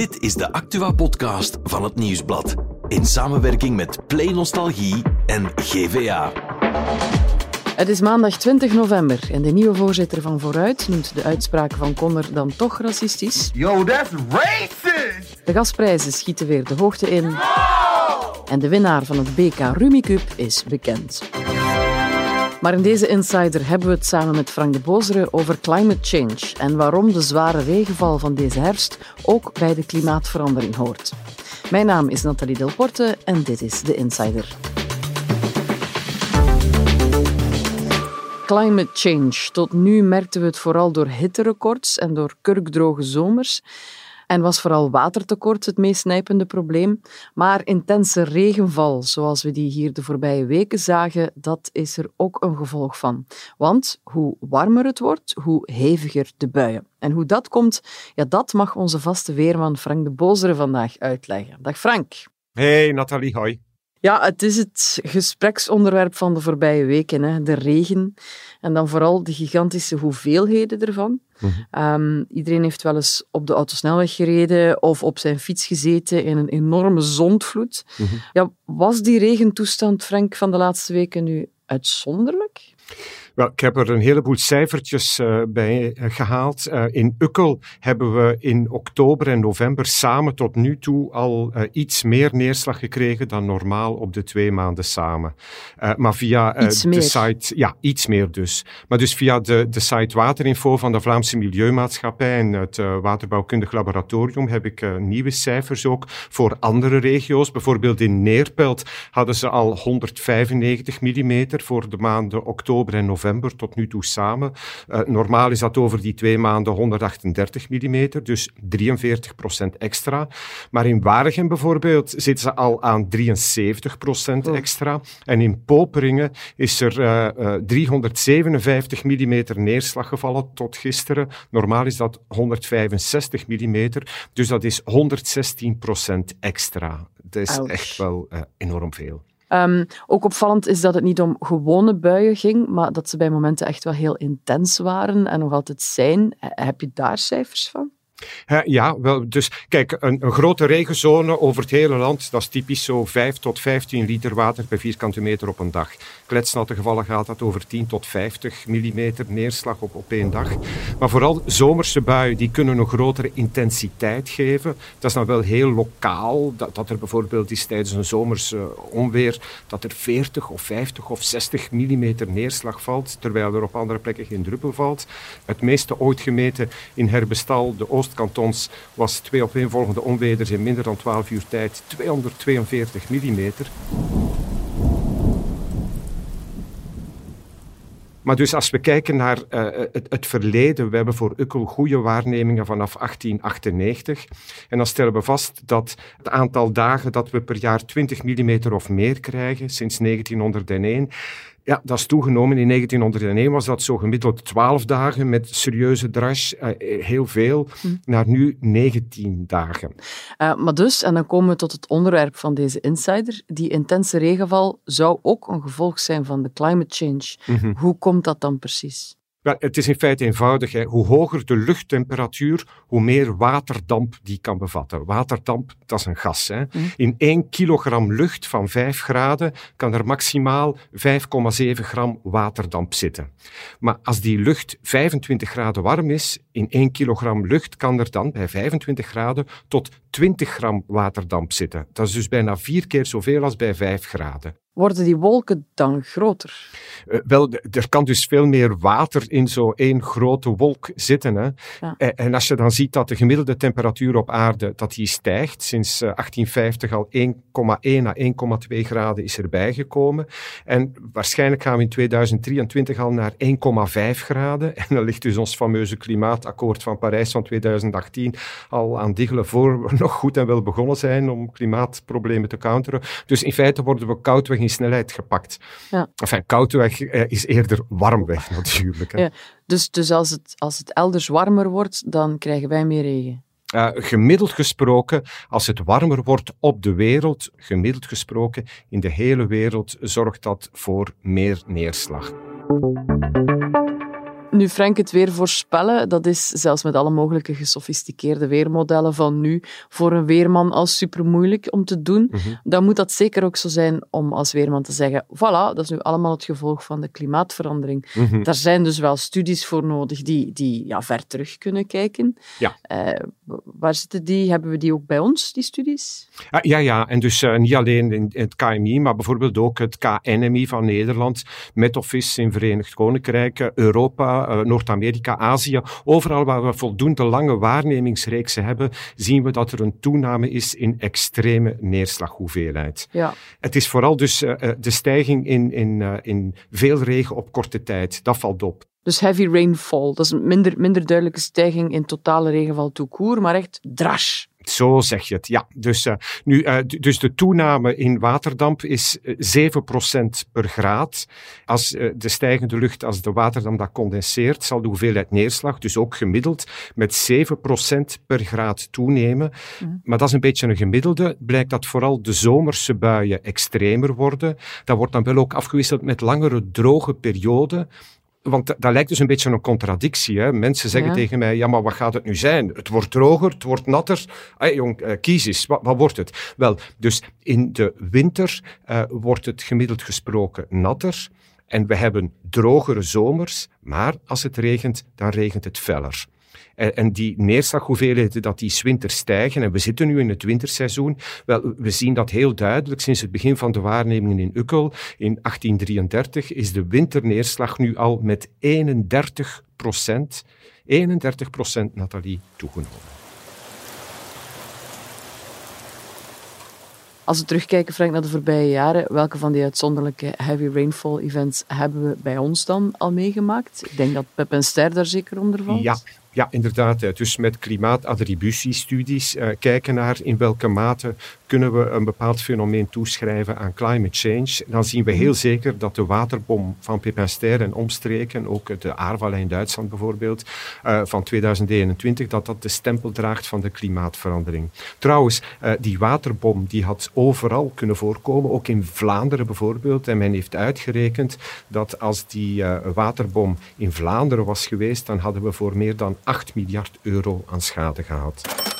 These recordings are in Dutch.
Dit is de Actua-podcast van het Nieuwsblad. In samenwerking met Play Nostalgie en GVA. Het is maandag 20 november en de nieuwe voorzitter van Vooruit noemt de uitspraken van Conner dan toch racistisch. Yo, that's racist! De gasprijzen schieten weer de hoogte in. En de winnaar van het BK Rumi Cup is bekend. Maar in deze Insider hebben we het samen met Frank de Bozere over climate change en waarom de zware regenval van deze herfst ook bij de klimaatverandering hoort. Mijn naam is Nathalie Delporte en dit is de Insider. Climate change. Tot nu merkten we het vooral door hitterecords en door kurkdroge zomers. En was vooral watertekort het meest nijpende probleem. Maar intense regenval, zoals we die hier de voorbije weken zagen, dat is er ook een gevolg van. Want hoe warmer het wordt, hoe heviger de buien. En hoe dat komt, ja, dat mag onze vaste weerman Frank de Bozere vandaag uitleggen. Dag Frank. Hey Nathalie, hoi. Ja, het is het gespreksonderwerp van de voorbije weken, hè? de regen. En dan vooral de gigantische hoeveelheden ervan. Um, iedereen heeft wel eens op de autosnelweg gereden of op zijn fiets gezeten in een enorme zondvloed. Ja, was die regentoestand, Frank, van de laatste weken nu uitzonderlijk? Wel, ik heb er een heleboel cijfertjes uh, bij uh, gehaald. Uh, in Ukkel hebben we in oktober en november samen tot nu toe al iets meer neerslag gekregen dan normaal op de twee maanden samen. maar via de site, ja, iets meer dus. Maar dus via de, de site Waterinfo van de Vlaamse Milieumaatschappij en het Waterbouwkundig Laboratorium heb ik nieuwe cijfers ook voor andere regio's. Bijvoorbeeld in Neerpelt hadden ze al 195 mm voor de maanden oktober en november tot nu toe samen. Uh, normaal is dat over die twee maanden 138 mm, dus 43% extra. Maar in Waregem bijvoorbeeld zitten ze al aan 73% extra. En in Poperingen is er uh, uh, 357 mm neerslag gevallen tot gisteren. Normaal is dat 165 mm, dus dat is 116% extra. Dat is Ouch. echt wel enorm veel. Um, ook opvallend is dat het niet om gewone buien ging, maar dat ze bij momenten echt wel heel intens waren en nog altijd zijn. Heb je daar cijfers van? Ja, wel, dus kijk, een, grote regenzone over het hele land, dat is typisch zo 5 tot 15 liter water per vierkante meter op een dag. Kletsnatte gevallen gaat dat over 10 tot 50 millimeter neerslag op, op één dag. Maar vooral zomerse buien, die kunnen een grotere intensiteit geven. Dat is nou wel heel lokaal, dat, dat er bijvoorbeeld is tijdens een zomers uh, onweer, dat er 40 of 50 of 60 millimeter neerslag valt, terwijl er op andere plekken geen druppel valt. Het meeste ooit gemeten in Herbestal, de Oost kantons was twee opeenvolgende onweders in minder dan 12 uur tijd 242 mm. Maar dus als we kijken naar uh, het, het, verleden, we hebben voor Ukkel goede waarnemingen vanaf 1898. En dan stellen we vast dat het aantal dagen dat we per jaar 20 mm of meer krijgen sinds 1901, ja, dat is toegenomen. In 1901 was dat zo gemiddeld 12 dagen met serieuze drash, uh, heel veel, hm. naar nu 19 dagen. Uh, maar dus, en dan komen we tot het onderwerp van deze insider, die intense regenval zou ook een gevolg zijn van de climate change. Mm -hmm. Hoe komt dat dan precies? Wel, het is in feite eenvoudig. Hè. Hoe hoger de luchttemperatuur, hoe meer waterdamp die kan bevatten. Waterdamp, dat is een gas. Hè. Mm. In 1 kilogram lucht van 5 graden kan er maximaal 5,7 gram waterdamp zitten. Maar als die lucht 25 graden warm is, in 1 kilogram lucht kan er dan bij 25 graden tot 20 gram waterdamp zitten. Dat is dus bijna vier keer zoveel als bij 5 graden. Worden die wolken dan groter? Uh, wel, er kan dus veel meer water in zo één grote wolk zitten. Hè. Ja. En, en, als je dan ziet dat de gemiddelde temperatuur op aarde dat die stijgt, sinds uh, 1850 al 1,1 à 1,2 graden is erbij gekomen. En waarschijnlijk gaan we in 2023 al naar 1,5 graden. En dan ligt dus ons fameuze klimaatakkoord van Parijs van 2018 al aan diggelen voor we nog goed en wel begonnen zijn om klimaatproblemen te counteren. Dus in feite worden we koudweg in snelheid gepakt. Ja. Enfin, koudweg eh, is eerder warmweg natuurlijk. Hè. Ja. Dus, dus als, het, als het elders warmer wordt, dan krijgen wij meer regen? Uh, gemiddeld gesproken, als het warmer wordt op de wereld, gemiddeld gesproken in de hele wereld, zorgt dat voor meer neerslag. Nu, Frank, het weer voorspellen, dat is zelfs met alle mogelijke gesofisticeerde weermodellen van nu voor een weerman al super moeilijk om te doen. Dan moet dat zeker ook zo zijn om als weerman te zeggen, voilà, dat is nu allemaal het gevolg van de klimaatverandering. Daar zijn dus wel studies voor nodig die, die ja, ver terug kunnen kijken. Ja. Eh, waar zitten die? Hebben we die ook bij ons, die studies? Ah, ja, ja, en dus eh, niet alleen in, het KMI, maar bijvoorbeeld ook het KNMI van Nederland, Met Office in Verenigd Koninkrijk, eh, Europa, eh, Noord-Amerika, Azië. Overal waar we voldoende lange waarnemingsreeksen hebben, zien we dat er een toename is in extreme neerslaghoeveelheid. Ja. Het is vooral dus eh, eh, de stijging in, in, in veel regen op korte tijd. Dat valt op. Dus heavy rainfall, dat is een minder, minder duidelijke stijging in totale regenval court, maar echt drash. Zo zeg je het, ja. Dus, eh, nu, eh, dus de toename in waterdamp is eh, 7% per graad. Als eh, de stijgende lucht, als de waterdamp dat condenseert, zal de hoeveelheid neerslag, dus ook gemiddeld, met 7% per graad toenemen. Maar dat is een beetje een gemiddelde. Blijkt dat vooral de zomerse buien extremer worden. Dat wordt dan wel ook afgewisseld met langere droge perioden. Want dat, lijkt dus een beetje een contradictie. Hè? Mensen zeggen Ja. tegen mij, ja, maar wat gaat het nu zijn? Het wordt droger, het wordt natter. Jong, eh, kies eens, wat, wat wordt het? Wel, dus in de winter eh, wordt het gemiddeld gesproken natter. En we hebben drogere zomers, maar als het regent, dan regent het feller. En, en die neerslaghoeveelheden, dat die 's winters stijgen, en we zitten nu in het winterseizoen, wel, we zien dat heel duidelijk sinds het begin van de waarnemingen in Ukkel. In 1833 is de winterneerslag nu al met 31 procent, 31 procent, Nathalie, toegenomen. Als we terugkijken, Frank, naar de voorbije jaren, welke van die uitzonderlijke heavy rainfall events hebben we bij ons dan al meegemaakt? Ik denk dat Pep en Ster daar zeker onder valt. Ja, ja, inderdaad. hè. Dus met klimaatattributiestudies eh, kijken naar in welke mate kunnen we een bepaald fenomeen toeschrijven aan climate change. Dan zien we heel zeker dat de waterbom van Pep en omstreken, ook de Aarvallen in Duitsland bijvoorbeeld, eh, van 2021, dat dat de stempel draagt van de klimaatverandering. Trouwens, eh, die waterbom die had overal kunnen voorkomen, ook in Vlaanderen bijvoorbeeld. En men heeft uitgerekend dat als die eh, waterbom in Vlaanderen was geweest, dan hadden we voor meer dan 8 miljard euro aan schade gehad.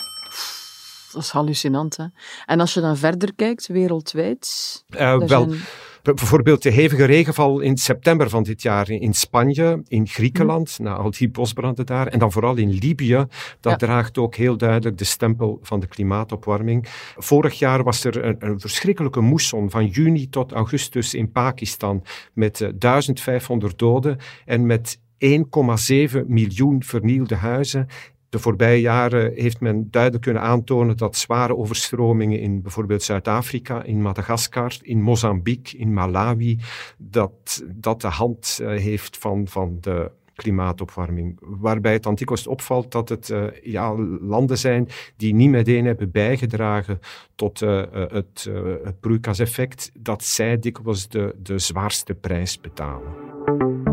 Dat is hallucinant, hè? En als je dan verder kijkt, wereldwijd... Eh, wel, zijn- Bijvoorbeeld de hevige regenval in september van dit jaar in- Spanje, in Griekenland, na al die bosbranden daar, en dan vooral in Libië. Dat Ja. draagt ook heel duidelijk de stempel van de klimaatopwarming. Vorig jaar was er een, een verschrikkelijke moesson van juni tot augustus in Pakistan met eh, 1500 doden en met 1,7 miljoen vernielde huizen. De voorbije jaren heeft men duidelijk kunnen aantonen dat zware overstromingen in bijvoorbeeld Zuid-Afrika, in Madagaskar, in Mozambique, in Malawi, dat, dat de hand eh, heeft van, van de klimaatopwarming. Waarbij het dikwijls opvalt dat het eh, ja, landen zijn die niet meteen hebben bijgedragen tot eh, het, het broeikaseffect, dat zij dikwijls de, de zwaarste prijs betalen.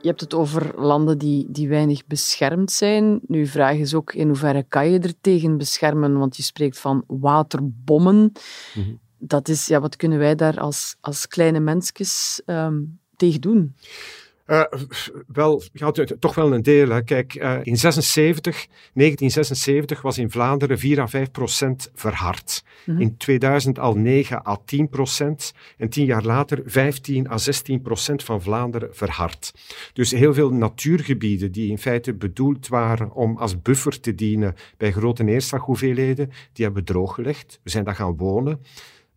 Je hebt het over landen die, die weinig beschermd zijn. Nu, de vraag is ook in hoeverre kan je er tegen beschermen? Want je spreekt van waterbommen. Mhm. Dat is, ja, wat kunnen wij daar als, als kleine mensjes ehm, tegen doen? Eh, wel, ja, toch wel een deel. Hè. Kijk, eh, in 76, 1976 was in Vlaanderen 4 à 5 procent verhard. In 2000 al 9 à 10 procent. En tien jaar later 15 à 16 procent van Vlaanderen verhard. Dus heel veel natuurgebieden die in feite bedoeld waren om als buffer te dienen bij grote neerslaghoeveelheden, die hebben we drooggelegd. We zijn daar gaan wonen.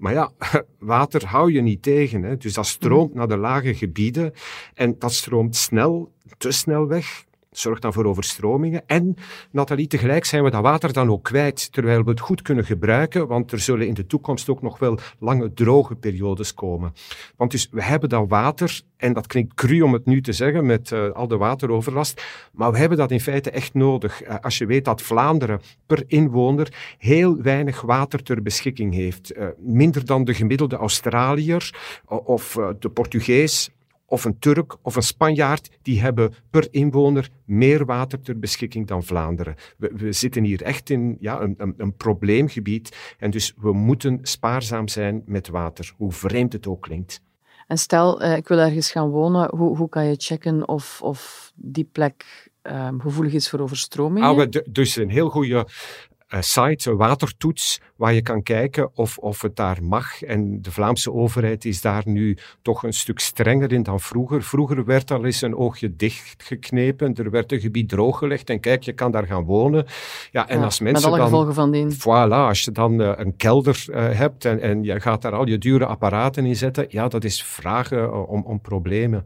Maar ja, water hou je niet tegen. Hè. Dus dat stroomt naar de lage gebieden en dat stroomt snel, te snel weg. Zorgt dan voor overstromingen. En, Nathalie, tegelijk zijn we dat water dan ook kwijt, terwijl we het goed kunnen gebruiken, want er zullen in de toekomst ook nog wel lange droge periodes komen. Want dus we hebben dat water, en dat klinkt cru om het nu te zeggen met eh, al de wateroverlast, maar we hebben dat in feite echt nodig. Eh, als je weet dat Vlaanderen per inwoner heel weinig water ter beschikking heeft, eh, minder dan de gemiddelde Australiër of de Portugees of een Turk of een Spanjaard, die hebben per inwoner meer water ter beschikking dan Vlaanderen. We, we zitten hier echt in ja, een, een, een probleemgebied en dus we moeten spaarzaam zijn met water, hoe vreemd het ook klinkt. En stel, uh, ik wil ergens gaan wonen, hoe, hoe kan je checken of, of die plek um, gevoelig is voor overstromingen? Ah, dus een heel goede site, een watertoets, waar je kan kijken of, of het daar mag. En de Vlaamse overheid is daar nu toch een stuk strenger in dan vroeger. Vroeger werd al eens een oogje dichtgeknepen, er werd een gebied drooggelegd en kijk, je kan daar gaan wonen. Ja, en als mensen met alle dan, gevolgen van dien. Voilà, als je dan uh, een kelder uh, hebt en, en je gaat daar al je dure apparaten in zetten, ja, dat is vragen om, om problemen.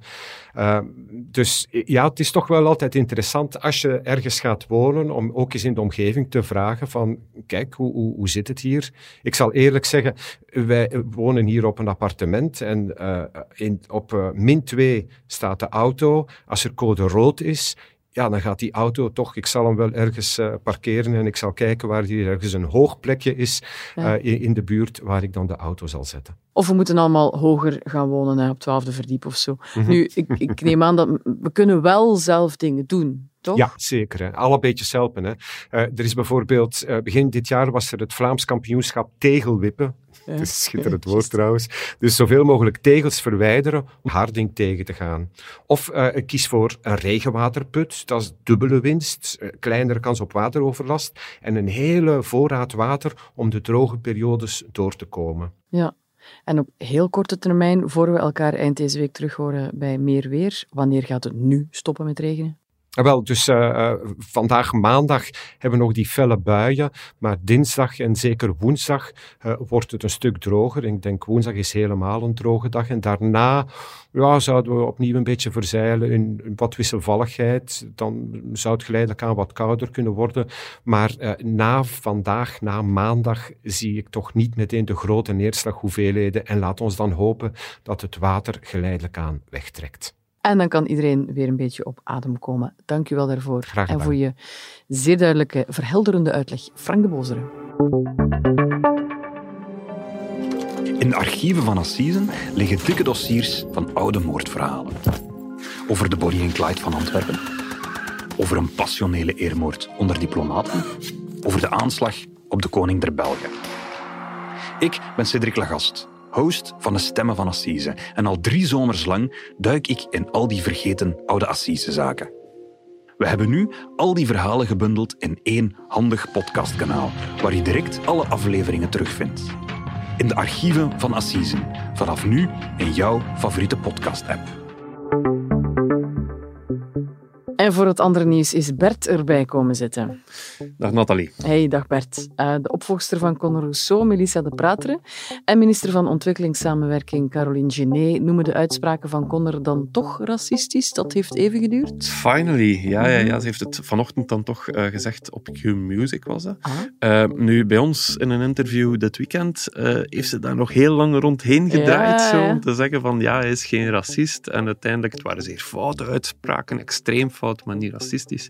dus ja, het is toch wel altijd interessant als je ergens gaat wonen, om ook eens in de omgeving te vragen van, kijk, hoe, hoe, hoe zit het hier? Ik zal eerlijk zeggen, wij wonen hier op een appartement en uh, in, op uh, min 2 staat de auto. Als er code rood is, ja, dan gaat die auto toch, ik zal hem wel ergens uh, parkeren en ik zal kijken waar hier ergens een hoog plekje is ja. uh, in, in, de buurt waar ik dan de auto zal zetten. Of we moeten allemaal hoger gaan wonen, hè, op twaalfde verdiep of zo. Mm -hmm. Nu, ik, ik neem aan dat we kunnen wel zelf dingen doen. Toch? Ja, zeker. Hè. Alle beetjes helpen. Hè. Uh, er is bijvoorbeeld, begin dit jaar was er het Vlaams kampioenschap tegelwippen. Ja. Dat is schitterend woord trouwens. Dus zoveel mogelijk tegels verwijderen om harding tegen te gaan. Of uh, kies voor een regenwaterput. Dat is dubbele winst. Kleinere kans op wateroverlast. En een hele voorraad water om de droge periodes door te komen. Ja. En op heel korte termijn, voor we elkaar eind deze week terug horen bij meer weer, wanneer gaat het nu stoppen met regenen? Wel, dus uh, uh, vandaag maandag hebben we nog die felle buien, maar dinsdag en zeker woensdag uh, wordt het een stuk droger. Ik denk woensdag is helemaal een droge dag en daarna ja, zouden we opnieuw een beetje verzeilen in, in wat wisselvalligheid. Dan zou het geleidelijk aan wat kouder kunnen worden. Maar na vandaag, na maandag, zie ik toch niet meteen de grote neerslaghoeveelheden en laat ons dan hopen dat het water geleidelijk aan wegtrekt. En dan kan iedereen weer een beetje op adem komen. Dank u wel daarvoor. Graag en voor je zeer duidelijke, verhelderende uitleg. Frank de Bozere. In de archieven van Assisen liggen dikke dossiers van oude moordverhalen. Over de Bonnie en Clyde van Antwerpen. Over een passionele eermoord onder diplomaten. Over de aanslag op de koning der Belgen. Ik ben Cedric Lagast host van de Stemmen van Assise. En al drie zomers lang duik ik in al die vergeten oude Assisezaken. We hebben nu al die verhalen gebundeld in één handig podcastkanaal, waar je direct alle afleveringen terugvindt. In de archieven van Assise, vanaf nu in jouw favoriete podcast-app. En voor het andere nieuws is Bert erbij komen zitten. Dag Nathalie. Hey, dag Bert. Uh, de opvolgster van Conor Rousseau, Melissa de Prateren, en minister van Ontwikkelingssamenwerking Caroline Genet noemen de uitspraken van Conor dan toch racistisch. Dat heeft even geduurd. Finally. Ja, ja, ja. ze heeft het vanochtend dan toch uh, gezegd op Q-Music was dat. Ah. Uh, nu, bij ons in een interview dit weekend heeft ze daar nog heel lang rondheen gedraaid. Ja, ja. Zo, om te zeggen van ja, hij is geen racist. En uiteindelijk, het waren zeer foute uitspraken, extreem fout maar niet racistisch.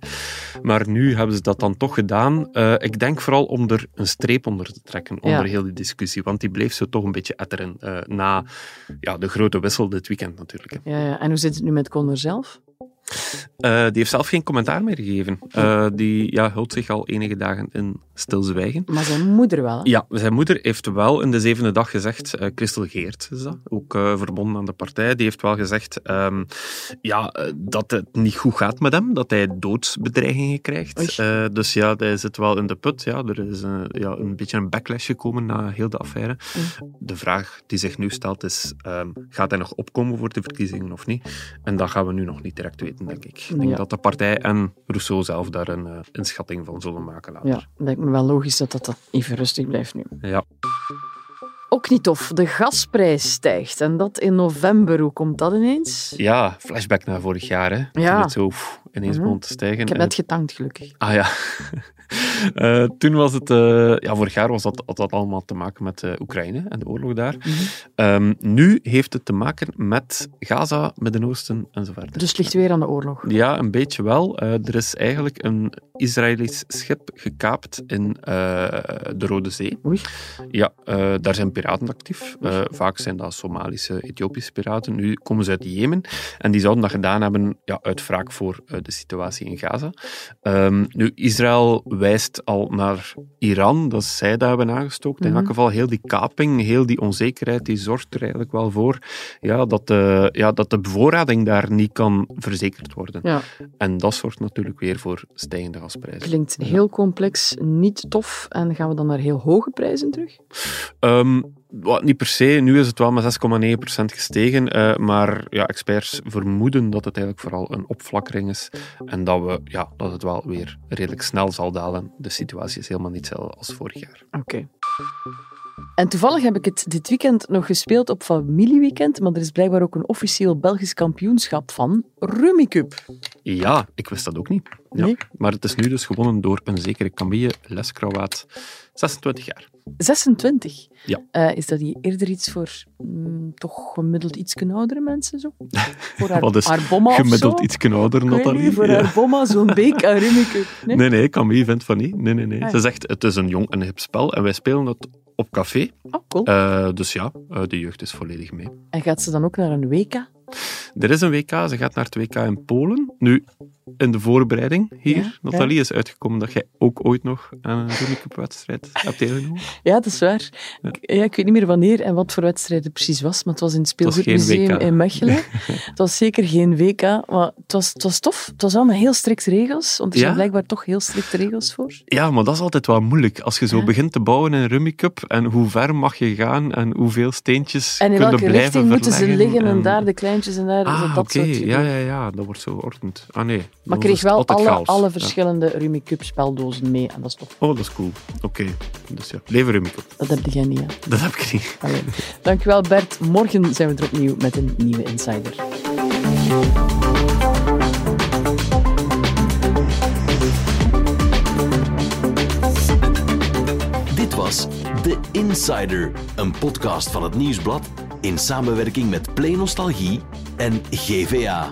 Maar nu hebben ze dat dan toch gedaan. Uh, ik denk vooral om er een streep onder te trekken, onder ja. heel die discussie. Want die bleef zo toch een beetje etteren uh, na ja, de grote wissel dit weekend natuurlijk. Ja, ja. En hoe zit het nu met Conor zelf? Uh, die heeft zelf geen commentaar meer gegeven. Uh, die ja, hult zich al enige dagen in stilzwijgen. Maar zijn moeder wel? Hè? Ja, zijn moeder heeft wel in de zevende dag gezegd, uh, Christel Geert is dat, ook verbonden aan de partij, die heeft wel gezegd um, ja, dat het niet goed gaat met hem, dat hij doodsbedreigingen krijgt. dus ja, hij zit wel in de put. Ja, er is ja, een beetje een backlash gekomen na heel de affaire. De vraag die zich nu stelt is, um, gaat hij nog opkomen voor de verkiezingen of niet? En dat gaan we nu nog niet direct weten denk ik. Ik denk ja. dat de partij en Rousseau zelf daar een uh, inschatting van zullen maken later. Ja, lijkt me wel logisch dat dat even rustig blijft nu. Ja. Ook niet tof. De gasprijs stijgt. En dat in november. Hoe komt dat ineens? Ja, flashback naar vorig jaar. Hè. Ja. Toen het zo pff, ineens -hmm. begon te stijgen. Ik heb net getankt, gelukkig. Ah ja. Uh, toen was het, uh, ja, vorig jaar was dat, had dat allemaal te maken met uh, Oekraïne en de oorlog daar. Mm -hmm. um, nu heeft het te maken met Gaza, Midden-Oosten en zo verder. Dus het ligt weer aan de oorlog? Ja, een beetje wel. er is eigenlijk een Israëlisch schip gekaapt in de Rode Zee. Oei. Ja, daar zijn piraten actief. vaak zijn dat Somalische, Ethiopische piraten. Nu komen ze uit Jemen en die zouden dat gedaan hebben ja, uit wraak voor eh, de situatie in Gaza. Ehm, nu, Israël wijst al naar Iran, dat zij daar hebben aangestoken. In Mhm. elk geval, heel die kaping, heel die onzekerheid, die zorgt er eigenlijk wel voor ja, dat, de, ja, dat de bevoorrading daar niet kan verzekerd worden. Ja, En dat zorgt natuurlijk weer voor stijgende gasprijzen. klinkt heel complex, niet tof. En gaan we dan naar heel hoge prijzen terug? Ehm, niet per se. Nu is het wel met 6,9% gestegen. eh, maar ja, experts vermoeden dat het eigenlijk vooral een opflakkering is. En dat, we, ja, dat het wel weer redelijk snel zal dalen. De situatie is helemaal niet hetzelfde als vorig jaar. Oké. En toevallig heb ik het dit weekend nog gespeeld op familieweekend, maar er is blijkbaar ook een officieel Belgisch kampioenschap van Rummikub. Ja, ik wist dat ook niet. Ja. Nee? Maar het is nu dus gewonnen door een zekere Camille Leskrawaat, 26 jaar. 26. Ja. Eh, is dat hier eerder iets voor mm, toch gemiddeld iets oudere mensen? Zo? Voor haar, Wat is haar bomma of Gemiddeld iets ouder, Nathalie. niet, voor Ja. haar bomma zo'n beek aan Rummikub. Nee? Nee, nee, Camille vindt van niet. Nee, nee, nee. Ah. Ze zegt, het is een jong en hip spel en wij spelen het op café. Oh, cool. Eh, dus ja, eh, de jeugd is volledig mee. En gaat ze dan ook naar een WK? Er is een WK, ze gaat naar het WK in Polen. Nu, in de voorbereiding hier, Ja, Nathalie, is uitgekomen dat jij ook ooit nog aan een Rummikub-wedstrijd hebt deelgenomen. Ja, dat is waar. Ik, ja, ik weet niet meer wanneer en wat voor wedstrijd het precies was, maar het was in het Speelgoedmuseum in Mechelen. het was zeker geen WK, maar het was, het was tof. Het was wel met heel strikte regels, want er zijn blijkbaar toch heel strikte regels voor. Ja, maar dat is altijd wel moeilijk. Als je zo begint te bouwen in een Rummikub, en hoe ver mag je gaan en hoeveel steentjes En in kunnen welke blijven richting moeten ze liggen en daar de kleintjes en daar Ah, dat soort Ja, ja, ja, dat wordt zo geordend. Ah nee. Maar ik kreeg wel alle, alle Ja. verschillende Rummikub speldozen mee en dat is tof. Oh, dat is cool. Oké. Dus ja, leven Rummikub. Dat heb jij niet, hè? Dat heb ik niet. Allee. Dankjewel Bert. Morgen zijn we er opnieuw met een nieuwe Insider. Dit was The Insider, een podcast van het Nieuwsblad in samenwerking met Play Nostalgie en GVA.